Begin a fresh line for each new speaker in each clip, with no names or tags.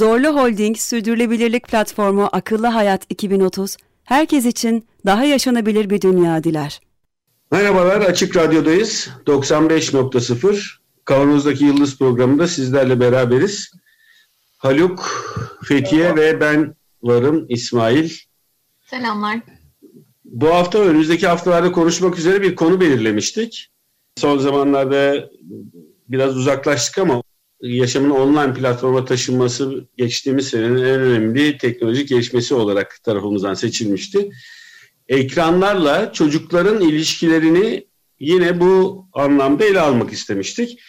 Zorlu Holding Sürdürülebilirlik Platformu Akıllı Hayat 2030, herkes için daha yaşanabilir bir dünya diler.
Merhabalar, Açık Radyo'dayız. 95.0 Kavanoz'daki Yıldız programında sizlerle beraberiz. Haluk, Fethiye ve ben varım İsmail.
Selamlar.
Bu hafta önümüzdeki haftalarda konuşmak üzere bir konu belirlemiştik. Son zamanlarda biraz uzaklaştık ama yaşamın online platforma taşınması geçtiğimiz senenin en önemli teknolojik gelişmesi olarak tarafımızdan seçilmişti. Ekranlarla çocukların ilişkilerini yine bu anlamda ele almak istemiştik.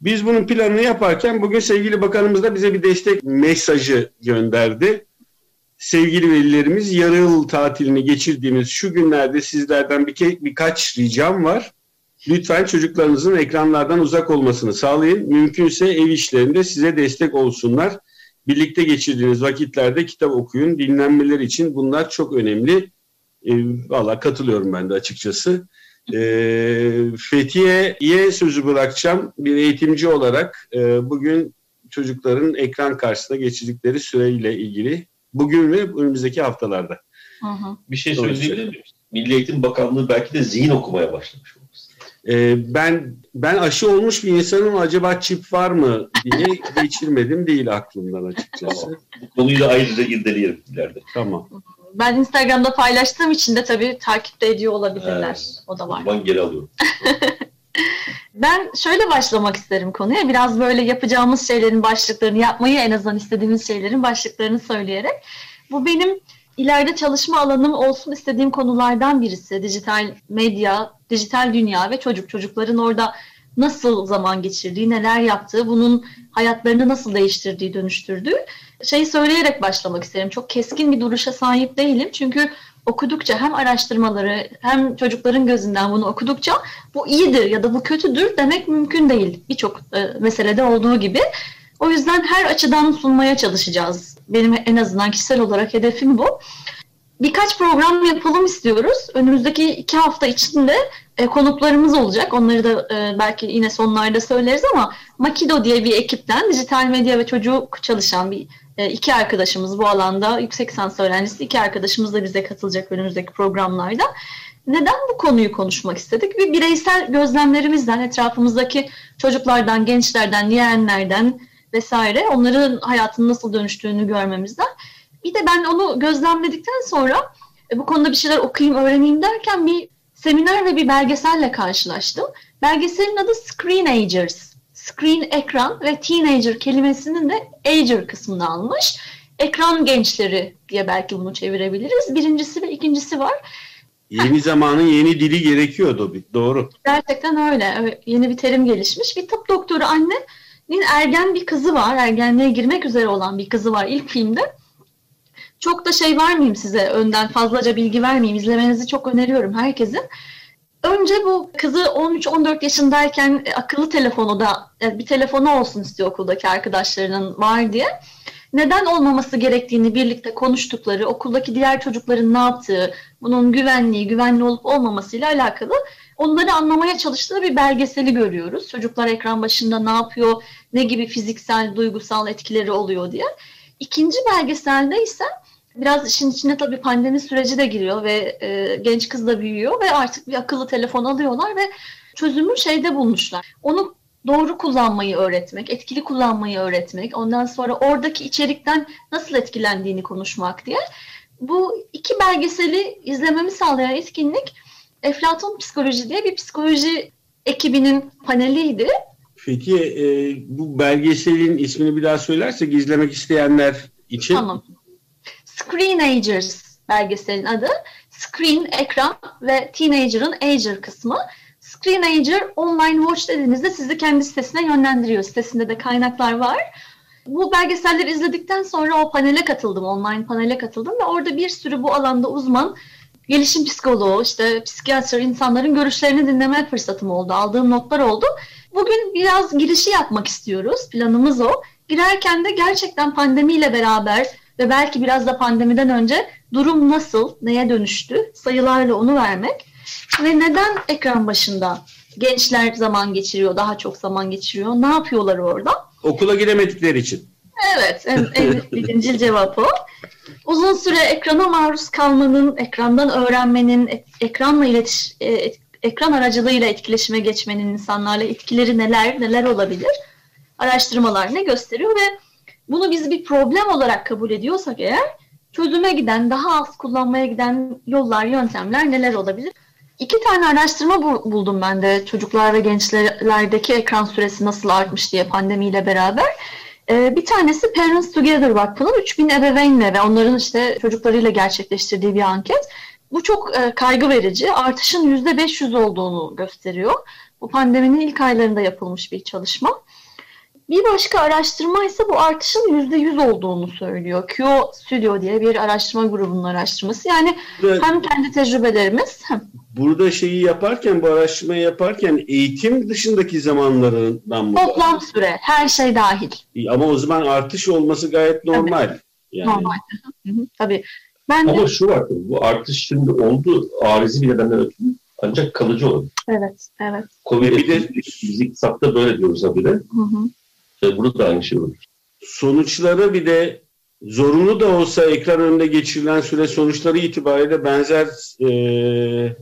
Biz bunun planını yaparken bugün sevgili bakanımız da bize bir destek mesajı gönderdi. Sevgili velilerimiz yarı yıl tatilini geçirdiğimiz şu günlerde sizlerden bir birkaç ricam var. Lütfen çocuklarınızın ekranlardan uzak olmasını sağlayın. Mümkünse ev işlerinde size destek olsunlar. Birlikte geçirdiğiniz vakitlerde kitap okuyun. Dinlenmeleri için bunlar çok önemli. E, Valla katılıyorum ben de açıkçası. E, Fethiye'ye sözü bırakacağım. Bir eğitimci olarak e, bugün çocukların ekran karşısında geçirdikleri süreyle ilgili bugün ve önümüzdeki haftalarda.
Hı hı. Bir şey söyleyebilir miyim? Milli Eğitim Bakanlığı belki de zihin okumaya başlamış olması.
Ee, ben ben aşı olmuş bir insanım acaba çip var mı diye geçirmedim değil aklımdan açıkçası.
Tamam. Bu konuyu da ayrıca irdeleyelim ileride.
Tamam.
Ben Instagram'da paylaştığım için de tabii takipte ediyor olabilirler. Evet. O da var.
Ben geri alıyorum.
ben şöyle başlamak isterim konuya. Biraz böyle yapacağımız şeylerin başlıklarını yapmayı en azından istediğimiz şeylerin başlıklarını söyleyerek. Bu benim ileride çalışma alanım olsun istediğim konulardan birisi. Dijital medya, dijital dünya ve çocuk. Çocukların orada nasıl zaman geçirdiği, neler yaptığı, bunun hayatlarını nasıl değiştirdiği, dönüştürdüğü. Şeyi söyleyerek başlamak isterim. Çok keskin bir duruşa sahip değilim. Çünkü okudukça hem araştırmaları hem çocukların gözünden bunu okudukça bu iyidir ya da bu kötüdür demek mümkün değil. Birçok e, meselede olduğu gibi. O yüzden her açıdan sunmaya çalışacağız. Benim en azından kişisel olarak hedefim bu. Birkaç program yapalım istiyoruz. Önümüzdeki iki hafta içinde e, konuklarımız olacak. Onları da e, belki yine sonlarda söyleriz ama Makido diye bir ekipten dijital medya ve çocuk çalışan bir e, iki arkadaşımız bu alanda yüksek lisans öğrencisi iki arkadaşımız da bize katılacak önümüzdeki programlarda. Neden bu konuyu konuşmak istedik? Bir bireysel gözlemlerimizden, etrafımızdaki çocuklardan, gençlerden, yeğenlerden vesaire onların hayatının nasıl dönüştüğünü görmemizden. Bir de ben onu gözlemledikten sonra e, bu konuda bir şeyler okuyayım, öğreneyim derken bir seminer ve bir belgeselle karşılaştım. Belgeselin adı Screenagers. Screen ekran ve teenager kelimesinin de ager kısmını almış. Ekran gençleri diye belki bunu çevirebiliriz. Birincisi ve ikincisi var.
Yeni zamanın yeni dili gerekiyordu. Doğru.
Gerçekten öyle. Yeni bir terim gelişmiş. Bir tıp doktoru annenin ergen bir kızı var. Ergenliğe girmek üzere olan bir kızı var ilk filmde. Çok da şey vermeyeyim size önden fazlaca bilgi vermeyeyim. İzlemenizi çok öneriyorum herkesin. Önce bu kızı 13-14 yaşındayken e, akıllı telefonu da e, bir telefonu olsun istiyor okuldaki arkadaşlarının var diye. Neden olmaması gerektiğini birlikte konuştukları, okuldaki diğer çocukların ne yaptığı, bunun güvenliği, güvenli olup olmamasıyla alakalı onları anlamaya çalıştığı bir belgeseli görüyoruz. Çocuklar ekran başında ne yapıyor, ne gibi fiziksel, duygusal etkileri oluyor diye. İkinci belgeselde ise biraz işin içine tabii pandemi süreci de giriyor ve e, genç kız da büyüyor ve artık bir akıllı telefon alıyorlar ve çözümü şeyde bulmuşlar. Onu doğru kullanmayı öğretmek, etkili kullanmayı öğretmek, ondan sonra oradaki içerikten nasıl etkilendiğini konuşmak diye. Bu iki belgeseli izlememi sağlayan etkinlik Eflatun Psikoloji diye bir psikoloji ekibinin paneliydi.
Peki e, bu belgeselin ismini bir daha söylersek izlemek isteyenler için.
Tamam. Screenagers belgeselin adı. Screen, ekran ve Teenager'ın Ager kısmı. Screenager Online Watch dediğinizde sizi kendi sitesine yönlendiriyor. Sitesinde de kaynaklar var. Bu belgeselleri izledikten sonra o panele katıldım, online panele katıldım ve orada bir sürü bu alanda uzman gelişim psikoloğu, işte psikiyatr insanların görüşlerini dinleme fırsatım oldu. Aldığım notlar oldu. Bugün biraz girişi yapmak istiyoruz. Planımız o. Girerken de gerçekten pandemiyle beraber ve belki biraz da pandemiden önce durum nasıl, neye dönüştü, sayılarla onu vermek ve neden ekran başında gençler zaman geçiriyor, daha çok zaman geçiriyor, ne yapıyorlar orada?
Okula giremedikleri için.
Evet, en, en birincil cevap o. Uzun süre ekrana maruz kalmanın, ekrandan öğrenmenin, ekranla iletiş, e, ekran aracılığıyla etkileşime geçmenin insanlarla etkileri neler, neler olabilir? Araştırmalar ne gösteriyor ve bunu biz bir problem olarak kabul ediyorsak eğer çözüme giden, daha az kullanmaya giden yollar, yöntemler neler olabilir? İki tane araştırma buldum ben de çocuklar ve gençlerdeki ekran süresi nasıl artmış diye pandemiyle beraber. Ee, bir tanesi Parents Together Vakfı'nın 3000 ebeveynle ve onların işte çocuklarıyla gerçekleştirdiği bir anket. Bu çok e, kaygı verici. Artışın %500 olduğunu gösteriyor. Bu pandeminin ilk aylarında yapılmış bir çalışma. Bir başka araştırma ise bu artışın %100 olduğunu söylüyor. QO Studio diye bir araştırma grubunun araştırması. Yani Burada, hem kendi tecrübelerimiz hem...
Burada şeyi yaparken, bu araştırmayı yaparken eğitim dışındaki zamanlarından mı?
Toplam süre, her şey dahil.
Ama o zaman artış olması gayet normal. Tabii.
Yani. Normal. Tabii.
Ben Ama de... şu var, bu artış şimdi oldu arizi bir nedenden ötürü ancak kalıcı olabilir.
Evet, evet.
Covid bir de biz iktisatta böyle diyoruz habire. Hı hı. Burada da aynı şey olur.
Sonuçları bir de zorunlu da olsa ekran önünde geçirilen süre sonuçları itibariyle benzer e,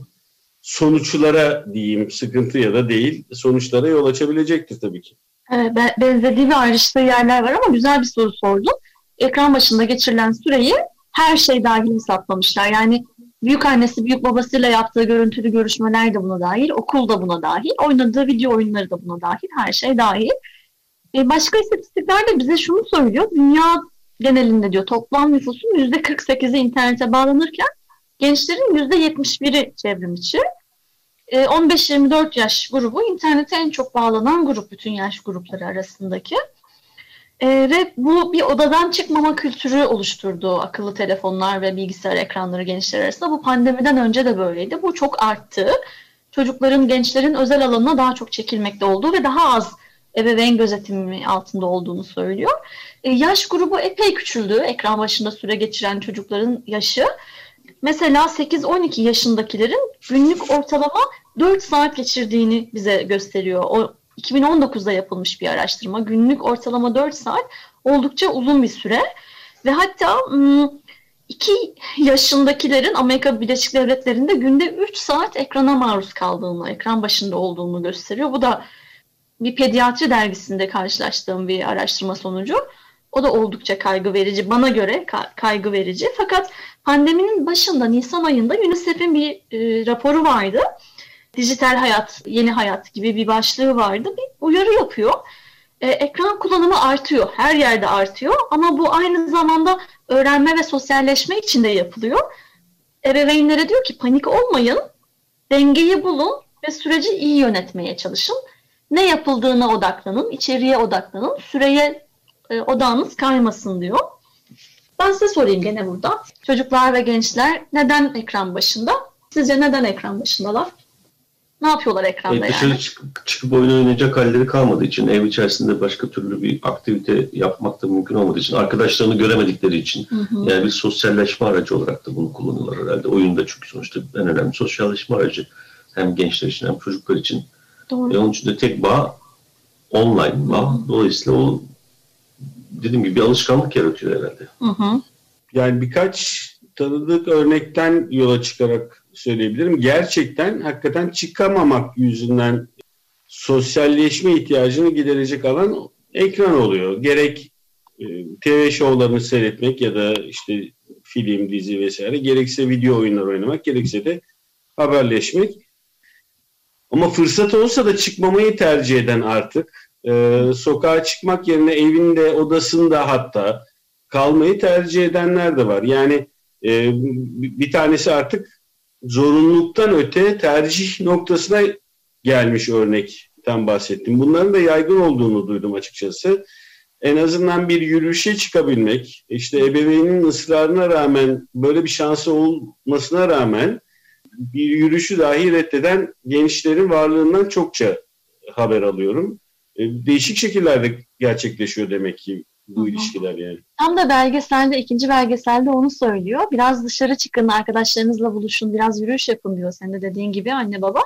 sonuçlara diyeyim sıkıntı ya da değil sonuçlara yol açabilecektir tabii ki.
Evet, benzediği ve ayrıştığı yerler var ama güzel bir soru sordun. Ekran başında geçirilen süreyi her şey dahil hesaplamışlar. Yani büyük annesi, büyük babasıyla yaptığı görüntülü görüşmeler de buna dahil, okul da buna dahil, oynadığı video oyunları da buna dahil, her şey dahil. E, başka istatistikler de bize şunu söylüyor. Dünya genelinde diyor toplam nüfusun %48'i internete bağlanırken gençlerin %71'i çevrim içi. E, 15-24 yaş grubu internete en çok bağlanan grup bütün yaş grupları arasındaki. E, ve bu bir odadan çıkmama kültürü oluşturdu akıllı telefonlar ve bilgisayar ekranları gençler arasında. Bu pandemiden önce de böyleydi. Bu çok arttı. Çocukların, gençlerin özel alanına daha çok çekilmekte olduğu ve daha az ebeveyn gözetimi altında olduğunu söylüyor. E, yaş grubu epey küçüldü. Ekran başında süre geçiren çocukların yaşı. Mesela 8-12 yaşındakilerin günlük ortalama 4 saat geçirdiğini bize gösteriyor. O 2019'da yapılmış bir araştırma. Günlük ortalama 4 saat oldukça uzun bir süre. Ve hatta 2 yaşındakilerin Amerika Birleşik Devletleri'nde günde 3 saat ekrana maruz kaldığını, ekran başında olduğunu gösteriyor. Bu da bir pediatri dergisinde karşılaştığım bir araştırma sonucu. O da oldukça kaygı verici, bana göre kaygı verici. Fakat pandeminin başında, Nisan ayında UNICEF'in bir e, raporu vardı. Dijital hayat, yeni hayat gibi bir başlığı vardı. Bir uyarı yapıyor. E, ekran kullanımı artıyor, her yerde artıyor. Ama bu aynı zamanda öğrenme ve sosyalleşme için de yapılıyor. Ebeveynlere diyor ki panik olmayın, dengeyi bulun ve süreci iyi yönetmeye çalışın ne yapıldığına odaklanın, içeriye odaklanın, süreye e, odağınız kaymasın diyor. Ben size sorayım gene burada. Çocuklar ve gençler neden ekran başında? Sizce neden ekran başındalar? Ne yapıyorlar ekranda e,
dışarı yani? Çıkıp, çıkıp oyun oynayacak halleri kalmadığı için, ev içerisinde başka türlü bir aktivite yapmak da mümkün olmadığı için, arkadaşlarını göremedikleri için, hı hı. yani bir sosyalleşme aracı olarak da bunu kullanıyorlar herhalde. Oyunda çünkü sonuçta en önemli sosyalleşme aracı hem gençler için hem çocuklar için. Doğru. E onun için de tek bağ online bağ. Dolayısıyla o dediğim gibi bir alışkanlık yaratıyor herhalde. Hı hı.
Yani birkaç tanıdık örnekten yola çıkarak söyleyebilirim. Gerçekten hakikaten çıkamamak yüzünden sosyalleşme ihtiyacını giderecek alan ekran oluyor. Gerek e, TV şovlarını seyretmek ya da işte film, dizi vesaire gerekse video oyunlar oynamak gerekse de haberleşmek. Ama fırsat olsa da çıkmamayı tercih eden artık e, sokağa çıkmak yerine evinde, odasında hatta kalmayı tercih edenler de var. Yani e, bir tanesi artık zorunluluktan öte tercih noktasına gelmiş örnekten bahsettim. Bunların da yaygın olduğunu duydum açıkçası. en azından bir yürüyüşe çıkabilmek, işte ebeveynin ısrarına rağmen böyle bir şansı olmasına rağmen bir yürüyüşü dahi reddeden gençlerin varlığından çokça haber alıyorum. E, değişik şekillerde gerçekleşiyor demek ki bu Hı-hı. ilişkiler yani.
Tam da belgeselde, ikinci belgeselde onu söylüyor. Biraz dışarı çıkın, arkadaşlarınızla buluşun, biraz yürüyüş yapın diyor. Senin de dediğin gibi anne baba.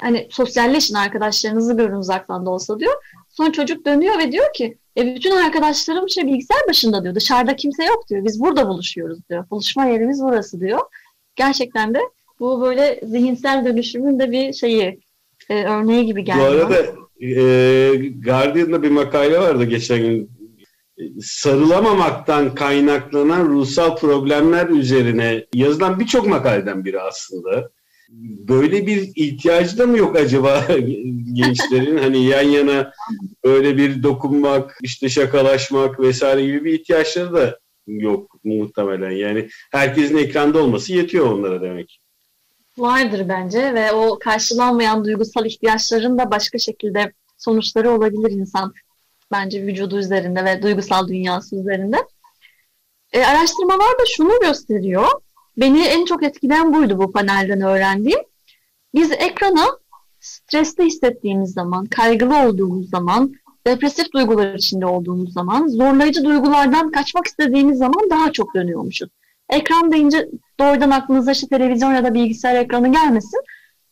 Hani sosyalleşin, arkadaşlarınızı görün uzaktan da olsa diyor. Sonra çocuk dönüyor ve diyor ki e bütün arkadaşlarım şey bilgisayar başında diyor. Dışarıda kimse yok diyor. Biz burada buluşuyoruz diyor. Buluşma yerimiz burası diyor. Gerçekten de bu böyle zihinsel dönüşümün de bir şeyi e, örneği gibi geldi.
Bu arada e, Guardian'da bir makale vardı geçen gün. Sarılamamaktan kaynaklanan ruhsal problemler üzerine yazılan birçok makaleden biri aslında böyle bir ihtiyacı da mı yok acaba gençlerin hani yan yana böyle bir dokunmak, işte şakalaşmak vesaire gibi bir ihtiyaçları da yok muhtemelen. Yani herkesin ekranda olması yetiyor onlara demek.
Vardır bence ve o karşılanmayan duygusal ihtiyaçların da başka şekilde sonuçları olabilir insan bence vücudu üzerinde ve duygusal dünyası üzerinde. E, araştırmalar da şunu gösteriyor. Beni en çok etkilen buydu bu panelden öğrendiğim. Biz ekrana stresli hissettiğimiz zaman, kaygılı olduğumuz zaman, depresif duygular içinde olduğumuz zaman, zorlayıcı duygulardan kaçmak istediğimiz zaman daha çok dönüyormuşuz. Ekran deyince doğrudan aklınıza işte televizyon ya da bilgisayar ekranı gelmesin.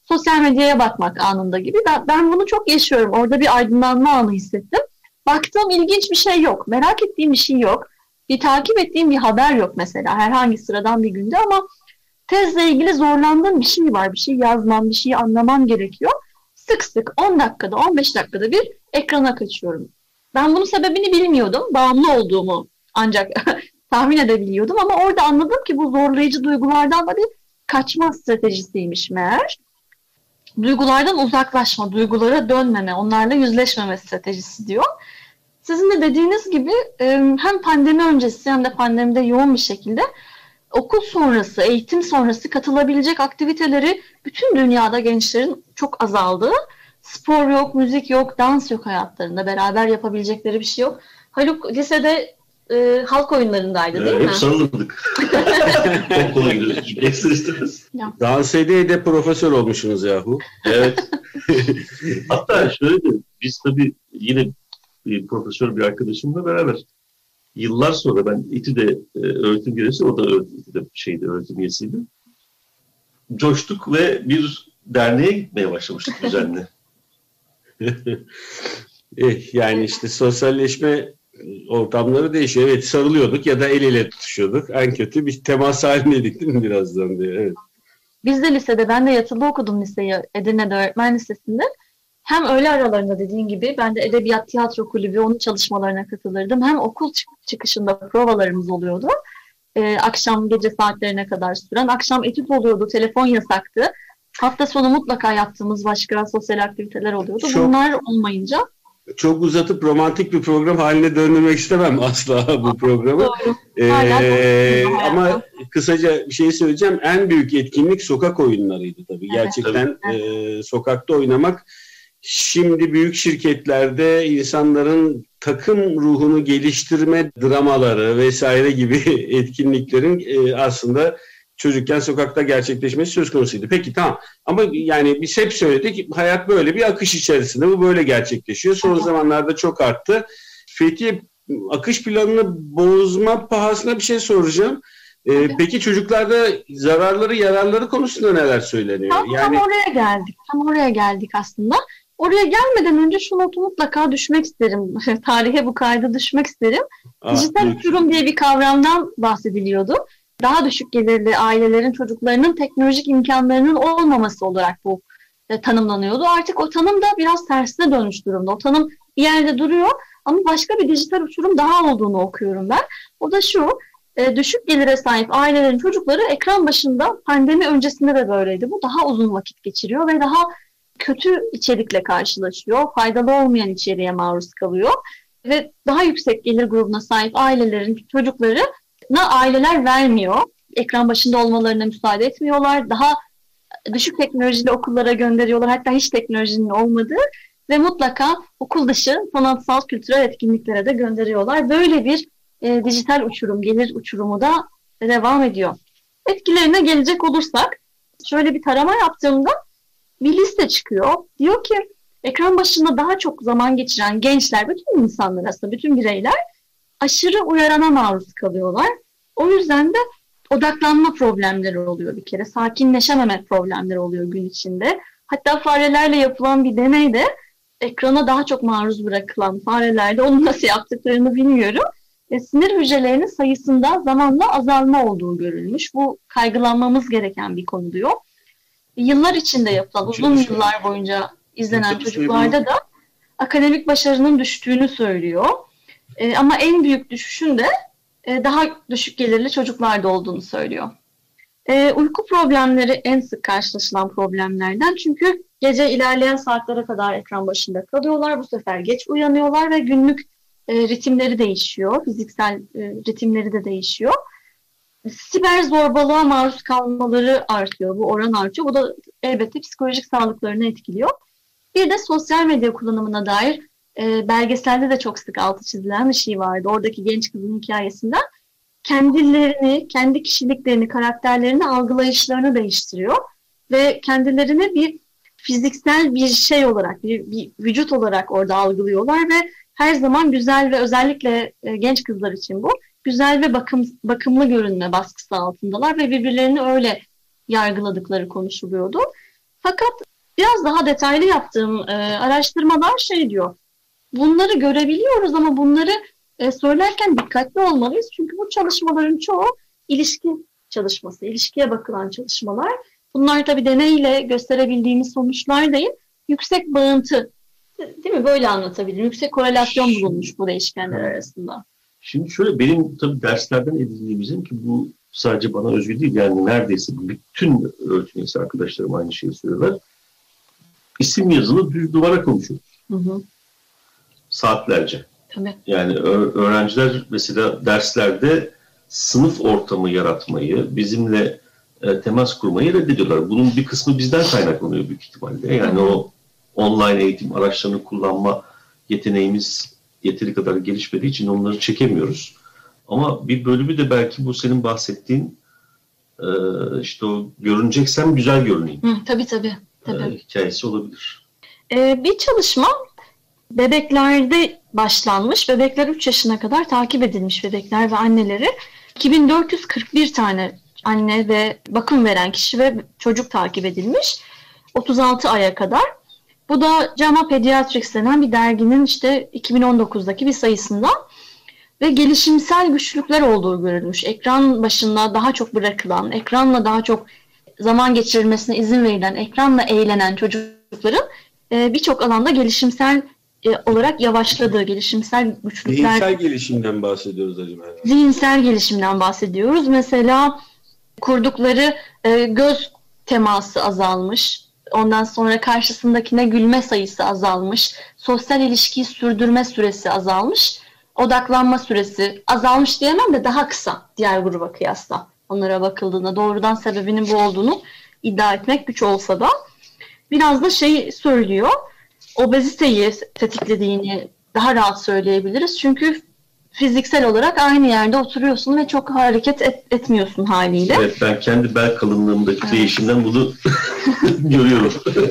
Sosyal medyaya bakmak anında gibi. Ben bunu çok yaşıyorum. Orada bir aydınlanma anı hissettim. Baktığım ilginç bir şey yok. Merak ettiğim bir şey yok bir takip ettiğim bir haber yok mesela herhangi sıradan bir günde ama tezle ilgili zorlandığım bir şey var. Bir şey yazmam, bir şey anlamam gerekiyor. Sık sık 10 dakikada, 15 dakikada bir ekrana kaçıyorum. Ben bunun sebebini bilmiyordum. Bağımlı olduğumu ancak tahmin edebiliyordum ama orada anladım ki bu zorlayıcı duygulardan da bir kaçma stratejisiymiş meğer. Duygulardan uzaklaşma, duygulara dönmeme, onlarla yüzleşmeme stratejisi diyor. Sizin de dediğiniz gibi hem pandemi öncesi hem de pandemide yoğun bir şekilde okul sonrası, eğitim sonrası katılabilecek aktiviteleri bütün dünyada gençlerin çok azaldığı. Spor yok, müzik yok, dans yok hayatlarında. Beraber yapabilecekleri bir şey yok. Haluk lisede e, halk oyunlarındaydı değil
evet,
mi?
Hep sarılırdık. Okula gidiyoruz. Ekstra istemez.
Dans edeye de profesör olmuşsunuz yahu.
Evet. Hatta şöyle de biz tabii yine bir profesör bir arkadaşımla beraber yıllar sonra ben İTÜ'de e, öğretim görevlisi, o da İTÜ'de şeydi, öğretim üyesiydi. Coştuk ve bir derneğe gitmeye başlamıştık düzenli.
eh, yani işte sosyalleşme ortamları değişiyor. Evet sarılıyorduk ya da el ele tutuşuyorduk. En kötü bir temas halindeydik değil mi birazdan diye. Evet.
Biz de lisede, ben de yatılı okudum liseyi Edirne'de öğretmen lisesinde hem öğle aralarında dediğin gibi ben de edebiyat tiyatro kulübü onun çalışmalarına katılırdım. Hem okul çıkışında provalarımız oluyordu. Ee, akşam gece saatlerine kadar süren. Akşam etüt oluyordu, telefon yasaktı. Hafta sonu mutlaka yaptığımız başka sosyal aktiviteler oluyordu. Çok, Bunlar olmayınca
çok uzatıp romantik bir program haline döndürmek istemem asla bu programı. Ee, ama kısaca bir şey söyleyeceğim. En büyük etkinlik sokak oyunlarıydı tabii. Evet. Gerçekten evet. E, sokakta oynamak Şimdi büyük şirketlerde insanların takım ruhunu geliştirme dramaları vesaire gibi etkinliklerin e, aslında çocukken sokakta gerçekleşmesi söz konusuydu. Peki tamam ama yani biz hep söyledik hayat böyle bir akış içerisinde bu böyle gerçekleşiyor. Son zamanlarda çok arttı. Fethi akış planını bozma pahasına bir şey soracağım. Ee, peki çocuklarda zararları yararları konusunda neler söyleniyor?
Tam, yani... tam oraya geldik. Tam oraya geldik aslında. Oraya gelmeden önce şu notu mutlaka düşmek isterim. Tarihe bu kayda düşmek isterim. Aa, Dijital uçurum diye bir kavramdan bahsediliyordu. Daha düşük gelirli ailelerin çocuklarının teknolojik imkanlarının olmaması olarak bu e, tanımlanıyordu. Artık o tanım da biraz tersine dönmüş durumda. O tanım bir yerde duruyor ama başka bir dijital uçurum daha olduğunu okuyorum ben. O da şu, e, düşük gelire sahip ailelerin çocukları ekran başında pandemi öncesinde de böyleydi. Bu daha uzun vakit geçiriyor ve daha kötü içerikle karşılaşıyor. Faydalı olmayan içeriğe maruz kalıyor. Ve daha yüksek gelir grubuna sahip ailelerin çocuklarına aileler vermiyor. Ekran başında olmalarına müsaade etmiyorlar. Daha düşük teknolojili okullara gönderiyorlar. Hatta hiç teknolojinin olmadığı. ve mutlaka okul dışı sanatsal kültürel etkinliklere de gönderiyorlar. Böyle bir e, dijital uçurum, gelir uçurumu da devam ediyor. Etkilerine gelecek olursak şöyle bir tarama yaptığımda bir liste çıkıyor. Diyor ki ekran başında daha çok zaman geçiren gençler, bütün insanlar aslında, bütün bireyler aşırı uyarana maruz kalıyorlar. O yüzden de odaklanma problemleri oluyor bir kere. Sakinleşememe problemleri oluyor gün içinde. Hatta farelerle yapılan bir deneyde ekrana daha çok maruz bırakılan farelerde onu nasıl yaptıklarını bilmiyorum. E, sinir hücrelerinin sayısında zamanla azalma olduğu görülmüş. Bu kaygılanmamız gereken bir konu diyor. Yıllar içinde yapılan, uzun yıllar boyunca izlenen çocuklarda da akademik başarının düştüğünü söylüyor. E, ama en büyük düşüşün de e, daha düşük gelirli çocuklarda olduğunu söylüyor. E, uyku problemleri en sık karşılaşılan problemlerden çünkü gece ilerleyen saatlere kadar ekran başında kalıyorlar. Bu sefer geç uyanıyorlar ve günlük e, ritimleri değişiyor. Fiziksel e, ritimleri de değişiyor. Siber zorbalığa maruz kalmaları artıyor. Bu oran artıyor. Bu da elbette psikolojik sağlıklarını etkiliyor. Bir de sosyal medya kullanımına dair e, belgeselde de çok sık altı çizilen bir şey vardı. Oradaki genç kızın hikayesinden kendilerini, kendi kişiliklerini, karakterlerini, algılayışlarını değiştiriyor ve kendilerini bir fiziksel bir şey olarak, bir, bir vücut olarak orada algılıyorlar ve her zaman güzel ve özellikle e, genç kızlar için bu güzel ve bakım bakımlı görünme baskısı altındalar ve birbirlerini öyle yargıladıkları konuşuluyordu. Fakat biraz daha detaylı yaptığım e, araştırmalar şey diyor. Bunları görebiliyoruz ama bunları e, söylerken dikkatli olmalıyız. Çünkü bu çalışmaların çoğu ilişki çalışması, ilişkiye bakılan çalışmalar. Bunlar tabii deneyle gösterebildiğimiz sonuçlar değil. Yüksek bağıntı, değil mi? Böyle anlatabilirim. Yüksek korelasyon bulunmuş bu değişkenler arasında.
Şimdi şöyle benim tabii derslerden edindiğimizin ki bu sadece bana özgü değil yani neredeyse bütün öğretim arkadaşlarım aynı şeyi söylüyorlar. İsim yazılı düz duvara konuşuyoruz. Hı hı. Saatlerce.
Tabii.
Yani öğrenciler mesela derslerde sınıf ortamı yaratmayı, bizimle e, temas kurmayı reddediyorlar. Bunun bir kısmı bizden kaynaklanıyor büyük ihtimalle. Yani Hı. o online eğitim araçlarını kullanma yeteneğimiz yeteri kadar gelişmediği için onları çekemiyoruz. Ama bir bölümü de belki bu senin bahsettiğin e, işte o görüneceksem güzel görüneyim.
Hı, tabii tabii. tabii.
E, hikayesi olabilir.
Ee, bir çalışma bebeklerde başlanmış. Bebekler 3 yaşına kadar takip edilmiş bebekler ve anneleri. 2441 tane anne ve bakım veren kişi ve çocuk takip edilmiş. 36 aya kadar. Bu da JAMA Pediatrics denen bir derginin işte 2019'daki bir sayısında ve gelişimsel güçlükler olduğu görülmüş. Ekran başında daha çok bırakılan, ekranla daha çok zaman geçirilmesine izin verilen, ekranla eğlenen çocukların e, birçok alanda gelişimsel e, olarak yavaşladığı gelişimsel güçlükler.
Zihinsel gelişimden bahsediyoruz acaba.
Zihinsel gelişimden bahsediyoruz. Mesela kurdukları e, göz teması azalmış. Ondan sonra karşısındakine gülme sayısı azalmış. Sosyal ilişkiyi sürdürme süresi azalmış. Odaklanma süresi azalmış diyemem de daha kısa diğer gruba kıyasla. Onlara bakıldığında doğrudan sebebinin bu olduğunu iddia etmek güç olsa da biraz da şey söylüyor obeziteyi tetiklediğini daha rahat söyleyebiliriz. Çünkü fiziksel olarak aynı yerde oturuyorsun ve çok hareket et, etmiyorsun haliyle.
Evet ben kendi bel kalınlığımdaki evet. değişimden bunu görüyorum.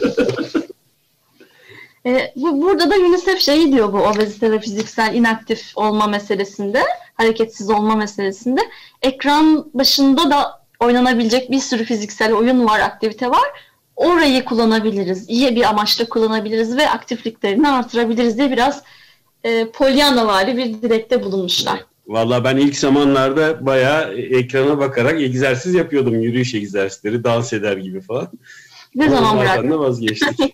e, bu, burada da UNICEF şeyi diyor bu obezite ve fiziksel inaktif olma meselesinde, hareketsiz olma meselesinde. Ekran başında da oynanabilecek bir sürü fiziksel oyun var, aktivite var orayı kullanabiliriz, iyi bir amaçla kullanabiliriz ve aktifliklerini artırabiliriz diye biraz e, Pollyanna bir dilekte bulunmuşlar.
Valla ben ilk zamanlarda bayağı ekrana bakarak egzersiz yapıyordum. Yürüyüş egzersizleri, dans eder gibi falan.
Ne zaman bıraktın?
vazgeçtik.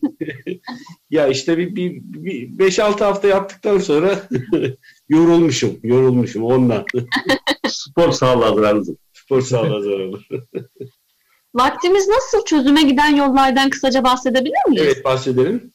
ya işte bir, bir, bir 5-6 hafta yaptıktan sonra yorulmuşum, yorulmuşum ondan.
Spor sağlığa.
Spor sağlığa zararlı.
Vaktimiz nasıl? Çözüme giden yollardan kısaca bahsedebilir miyiz?
Evet bahsedelim.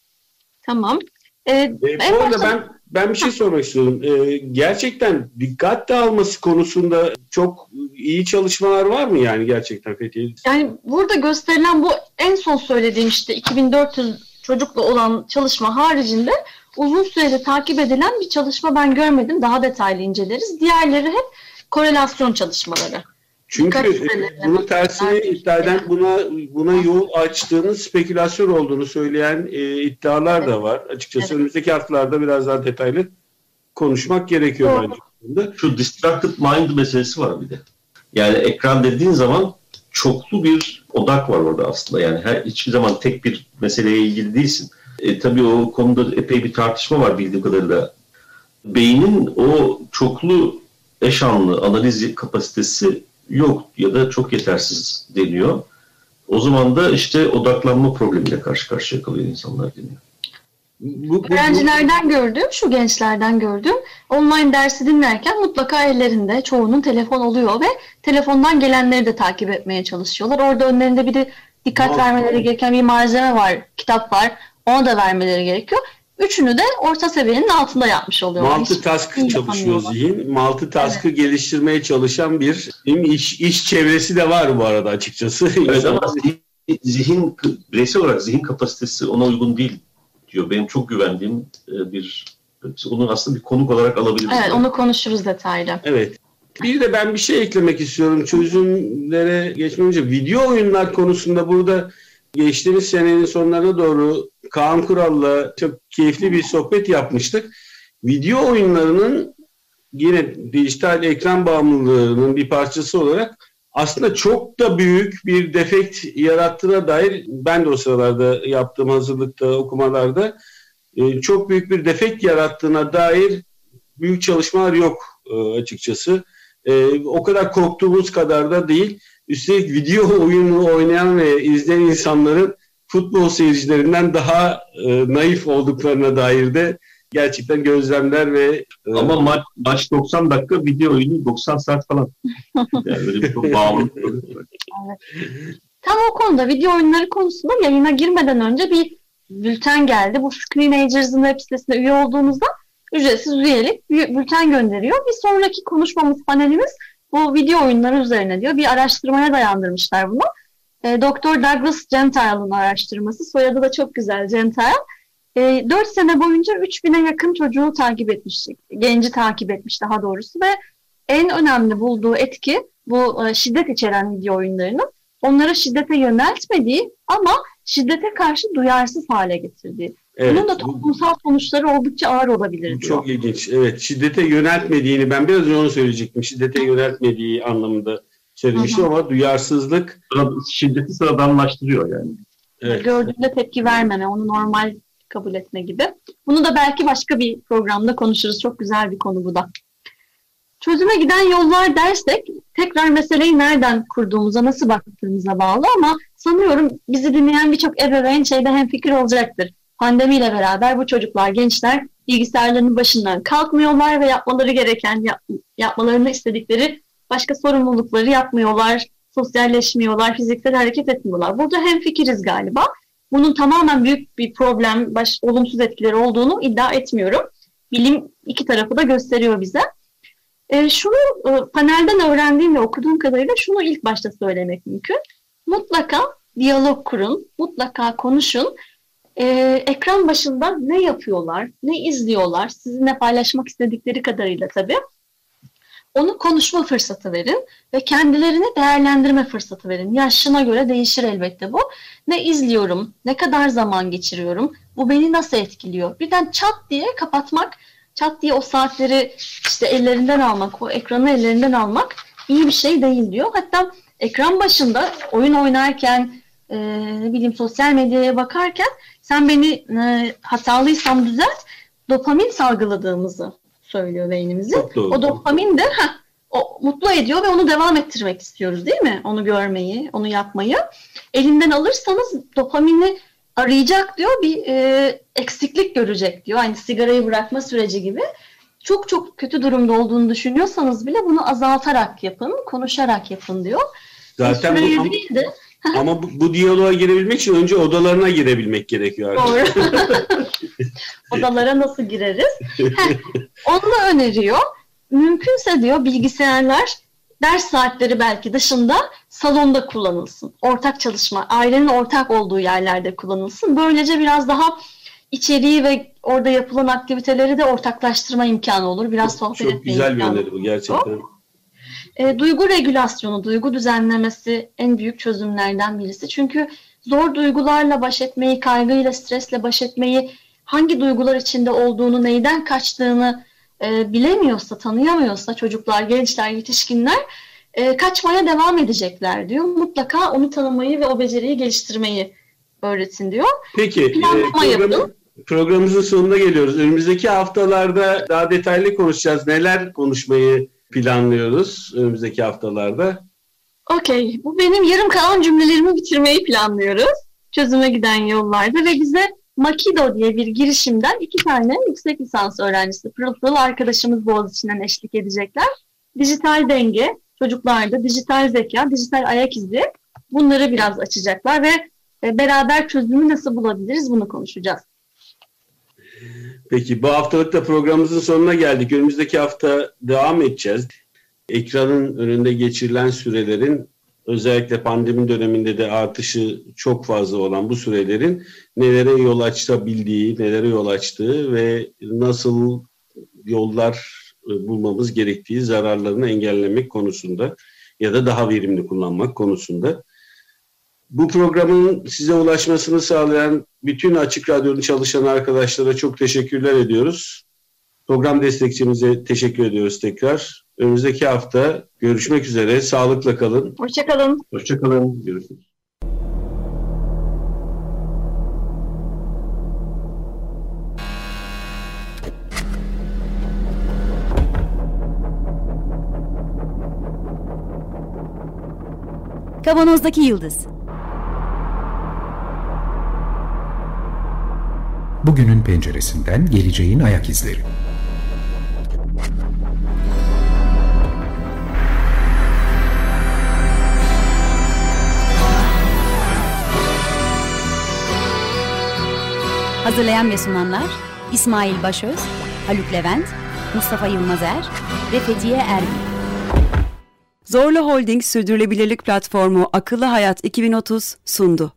Tamam.
Ee, ee, bu arada ben ben bir şey sormak istiyorum. Ee, gerçekten dikkat dağılması konusunda çok iyi çalışmalar var mı yani gerçekten Fethiye?
Yani burada gösterilen bu en son söylediğim işte 2400 çocukla olan çalışma haricinde uzun sürede takip edilen bir çalışma ben görmedim. Daha detaylı inceleriz. Diğerleri hep korelasyon çalışmaları.
Çünkü e, bunun tersini iddia eden buna buna yol açtığının spekülasyon olduğunu söyleyen e, iddialar evet. da var. Açıkçası evet. önümüzdeki haftalarda biraz daha detaylı konuşmak gerekiyor
Doğru. bence. Şu distracted mind meselesi var bir de. Yani ekran dediğin zaman çoklu bir odak var orada aslında. Yani her hiçbir zaman tek bir meseleye ilgili değilsin. E, tabii o konuda epey bir tartışma var bildiğim kadarıyla. Beynin o çoklu eşanlı analiz kapasitesi yok ya da çok yetersiz deniyor. O zaman da işte odaklanma problemiyle karşı karşıya kalıyor insanlar deniyor.
Bu, bu, Öğrencilerden gördüm, şu gençlerden gördüm. Online dersi dinlerken mutlaka ellerinde çoğunun telefon oluyor ve telefondan gelenleri de takip etmeye çalışıyorlar. Orada önlerinde bir de dikkat Mal- vermeleri gereken bir malzeme var, kitap var. Ona da vermeleri gerekiyor. Üçünü de orta seviyenin altında yapmış oluyorlar.
Multitask çalışıyor zihin. Multitask'ı evet. geliştirmeye çalışan bir iş, iş çevresi de var bu arada açıkçası.
Evet ama zihin, zihin bireysel olarak zihin kapasitesi ona uygun değil diyor. Benim çok güvendiğim e, bir onu aslında bir konuk olarak alabiliriz.
Evet onu konuşuruz detaylı.
Evet. Bir de ben bir şey eklemek istiyorum. Çözümlere geçmeden önce video oyunlar konusunda burada geçtiğimiz senenin sonlarına doğru Kaan Kural'la çok keyifli bir sohbet yapmıştık. Video oyunlarının yine dijital ekran bağımlılığının bir parçası olarak aslında çok da büyük bir defekt yarattığına dair ben de o sıralarda yaptığım hazırlıkta okumalarda e, çok büyük bir defekt yarattığına dair büyük çalışmalar yok e, açıkçası. E, o kadar korktuğumuz kadar da değil. Üstelik video oyunu oynayan ve izleyen insanların futbol seyircilerinden daha naif olduklarına dair de gerçekten gözlemler ve
e, ama maç, maç 90 dakika video oyunu 90 saat falan. yani böyle bir çok bağımlı.
Tam o konuda video oyunları konusunda yayına girmeden önce bir bülten geldi. Bu Screenagers'ın web sitesine üye olduğunuzda ücretsiz üyelik bülten gönderiyor. Bir sonraki konuşmamız, panelimiz bu video oyunları üzerine diyor. Bir araştırmaya dayandırmışlar bunu. E, Doktor Douglas Gentile'ın araştırması. Soyadı da çok güzel Gentile. E, ee, 4 sene boyunca 3000'e yakın çocuğu takip etmiş, genci takip etmiş daha doğrusu ve en önemli bulduğu etki bu e, şiddet içeren video oyunlarının onlara şiddete yöneltmediği ama şiddete karşı duyarsız hale getirdiği. Evet, Bunun da toplumsal sonuçları oldukça ağır olabilir diyor.
Çok ilginç. Evet, şiddete yöneltmediğini ben biraz onu söyleyecektim. Şiddete yöneltmediği anlamında söylemiştim ama duyarsızlık
şiddeti sıradanlaştırıyor yani.
Evet. Gördüğünde tepki vermeme, onu normal kabul etme gibi. Bunu da belki başka bir programda konuşuruz. Çok güzel bir konu bu da. Çözüme giden yollar dersek tekrar meseleyi nereden kurduğumuza, nasıl baktığımıza bağlı ama sanıyorum bizi dinleyen birçok ebeveyn şeyde hem fikir olacaktır. Pandemiyle beraber bu çocuklar, gençler bilgisayarlarının başından kalkmıyorlar ve yapmaları gereken, yap, yapmalarını istedikleri başka sorumlulukları yapmıyorlar, sosyalleşmiyorlar, fiziksel hareket etmiyorlar. Burada hem fikiriz galiba bunun tamamen büyük bir problem, baş, olumsuz etkileri olduğunu iddia etmiyorum. Bilim iki tarafı da gösteriyor bize. E, şunu e, panelden öğrendiğim ve okuduğum kadarıyla şunu ilk başta söylemek mümkün. Mutlaka diyalog kurun, mutlaka konuşun. E, ekran başında ne yapıyorlar, ne izliyorlar, sizinle paylaşmak istedikleri kadarıyla tabii onu konuşma fırsatı verin ve kendilerini değerlendirme fırsatı verin. Yaşına göre değişir elbette bu. Ne izliyorum, ne kadar zaman geçiriyorum, bu beni nasıl etkiliyor? Birden çat diye kapatmak, çat diye o saatleri işte ellerinden almak, o ekranı ellerinden almak iyi bir şey değil diyor. Hatta ekran başında oyun oynarken, e, ne bileyim sosyal medyaya bakarken sen beni e, hatalıysam düzelt, dopamin salgıladığımızı söylüyor beynimizin. O dopamin de heh, o mutlu ediyor ve onu devam ettirmek istiyoruz değil mi? Onu görmeyi, onu yapmayı. Elinden alırsanız dopamini arayacak diyor, bir e, eksiklik görecek diyor. Aynı sigarayı bırakma süreci gibi. Çok çok kötü durumda olduğunu düşünüyorsanız bile bunu azaltarak yapın, konuşarak yapın diyor.
Zaten bu, değil de, ama bu, bu diyaloğa girebilmek için önce odalarına girebilmek gerekiyor.
Doğru. Odalara nasıl gireriz? Heh, onu öneriyor. Mümkünse diyor bilgisayarlar ders saatleri belki dışında salonda kullanılsın. Ortak çalışma, ailenin ortak olduğu yerlerde kullanılsın. Böylece biraz daha içeriği ve orada yapılan aktiviteleri de ortaklaştırma imkanı olur. Biraz sohbet
Çok
etme
güzel bir
imkanı
öneri bu gerçekten.
E, duygu regülasyonu, duygu düzenlemesi en büyük çözümlerden birisi. Çünkü zor duygularla baş etmeyi, kaygıyla, stresle baş etmeyi, hangi duygular içinde olduğunu, neyden kaçtığını e, bilemiyorsa, tanıyamıyorsa çocuklar, gençler, yetişkinler e, kaçmaya devam edecekler diyor. Mutlaka onu tanımayı ve o beceriyi geliştirmeyi öğretin diyor.
Peki e,
Planlama
programı-
yapın.
programımızın sonuna geliyoruz. Önümüzdeki haftalarda daha detaylı konuşacağız. Neler konuşmayı planlıyoruz önümüzdeki haftalarda?
Okey, bu benim yarım kalan cümlelerimi bitirmeyi planlıyoruz. Çözüme giden yollarda ve bize Makido diye bir girişimden iki tane yüksek lisans öğrencisi pırıl pırıl arkadaşımız Boğaziçi'nden eşlik edecekler. Dijital denge, çocuklarda dijital zeka, dijital ayak izi bunları biraz açacaklar ve e, beraber çözümü nasıl bulabiliriz bunu konuşacağız.
Peki bu haftalık da programımızın sonuna geldik. Önümüzdeki hafta devam edeceğiz. Ekranın önünde geçirilen sürelerin özellikle pandemi döneminde de artışı çok fazla olan bu sürelerin nelere yol açabildiği, nelere yol açtığı ve nasıl yollar e, bulmamız gerektiği zararlarını engellemek konusunda ya da daha verimli kullanmak konusunda. Bu programın size ulaşmasını sağlayan bütün Açık Radyo'nun çalışan arkadaşlara çok teşekkürler ediyoruz. Program destekçimize teşekkür ediyoruz tekrar. Önümüzdeki hafta görüşmek üzere. Sağlıkla kalın.
Hoşçakalın.
Hoşçakalın. Görüşürüz.
Kavanozdaki Yıldız
Bugünün penceresinden geleceğin ayak izleri.
Hazırlayan ve sunanlar İsmail Başöz, Haluk Levent, Mustafa Yılmazer ve Fethiye Erbil.
Zorlu Holding Sürdürülebilirlik Platformu Akıllı Hayat 2030 sundu.